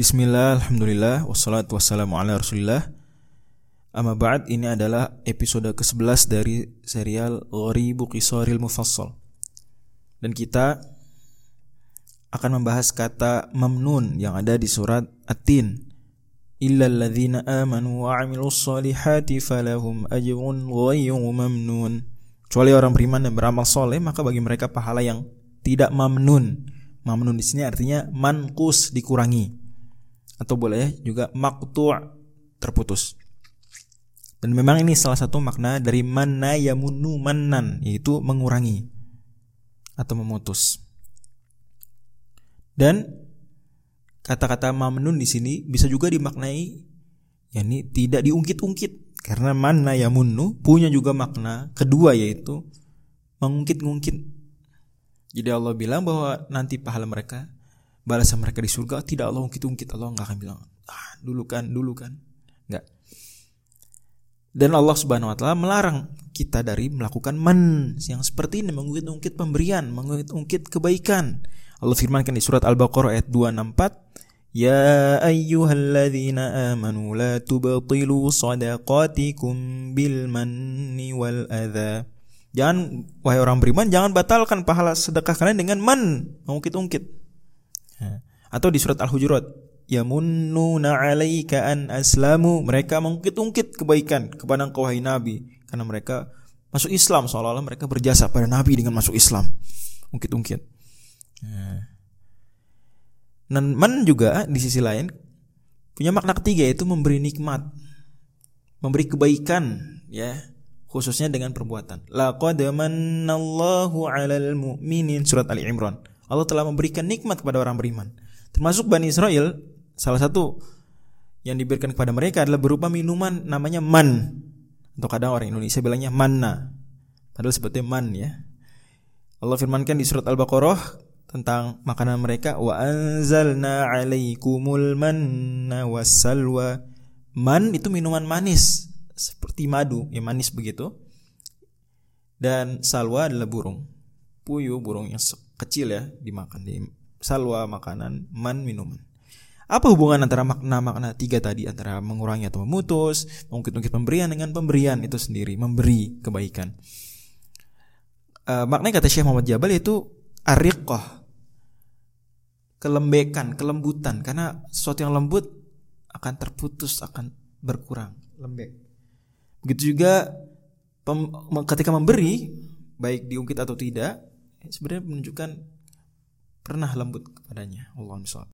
Bismillah, Alhamdulillah, wassalatu wassalamu ala rasulillah. Amma ba'd, ini adalah episode ke-11 dari serial Ghoribu Qisaril Mufassal. Dan kita akan membahas kata mamnun yang ada di surat At-Tin. Illa alladhina amanu wa amilus salihati falahum ajrun ghayru mamnun. Kecuali orang beriman dan beramal soleh maka bagi mereka pahala yang tidak mamnun. Mamnun di sini artinya mankus dikurangi atau boleh juga maktu' terputus. Dan memang ini salah satu makna dari mana yamunu manan yaitu mengurangi atau memutus. Dan kata-kata mamnun di sini bisa juga dimaknai yakni tidak diungkit-ungkit karena mana yamunu punya juga makna kedua yaitu mengungkit-ungkit. Jadi Allah bilang bahwa nanti pahala mereka balasan mereka di surga tidak Allah ungkit-ungkit Allah nggak akan bilang ah dulu kan dulu kan. Nggak. Dan Allah subhanahu wa taala melarang kita dari melakukan man yang seperti ini mengungkit-ungkit pemberian mengungkit-ungkit kebaikan. Allah firmankan di surat Al-Baqarah ayat 264 Ya ayyuhalladzina amanu la tubtilu sadaqatikum bil manni wal adha. Jangan wahai orang beriman jangan batalkan pahala sedekah kalian dengan man mengungkit-ungkit atau di surat Al-Hujurat, yamunnuna 'alaika an aslamu. Mereka mengungkit-ungkit kebaikan kepada engkau wahai Nabi karena mereka masuk Islam seolah-olah mereka berjasa pada Nabi dengan masuk Islam. Ungkit-ungkit. Dan man juga di sisi lain punya makna ketiga yaitu memberi nikmat. Memberi kebaikan ya, khususnya dengan perbuatan. Laqad manallahu 'alal mu'minin surat Ali Imran. Allah telah memberikan nikmat kepada orang beriman. Termasuk Bani Israel, salah satu yang diberikan kepada mereka adalah berupa minuman namanya man. Atau kadang orang Indonesia bilangnya manna. Padahal sebetulnya man ya. Allah firmankan di surat Al-Baqarah tentang makanan mereka wa anzalna 'alaikumul manna wassalwa. Man itu minuman manis seperti madu, ya manis begitu. Dan salwa adalah burung. Puyuh burung yang kecil ya dimakan di salwa makanan man minuman. Apa hubungan antara makna-makna tiga tadi antara mengurangi atau memutus mungkin-mungkin pemberian dengan pemberian itu sendiri memberi kebaikan? Uh, maknanya kata Syekh Muhammad Jabal itu ariqah kelembekan kelembutan. Karena sesuatu yang lembut akan terputus akan berkurang lembek. Begitu juga pem, ketika memberi baik diungkit atau tidak sebenarnya menunjukkan pernah lembut kepadanya. Allah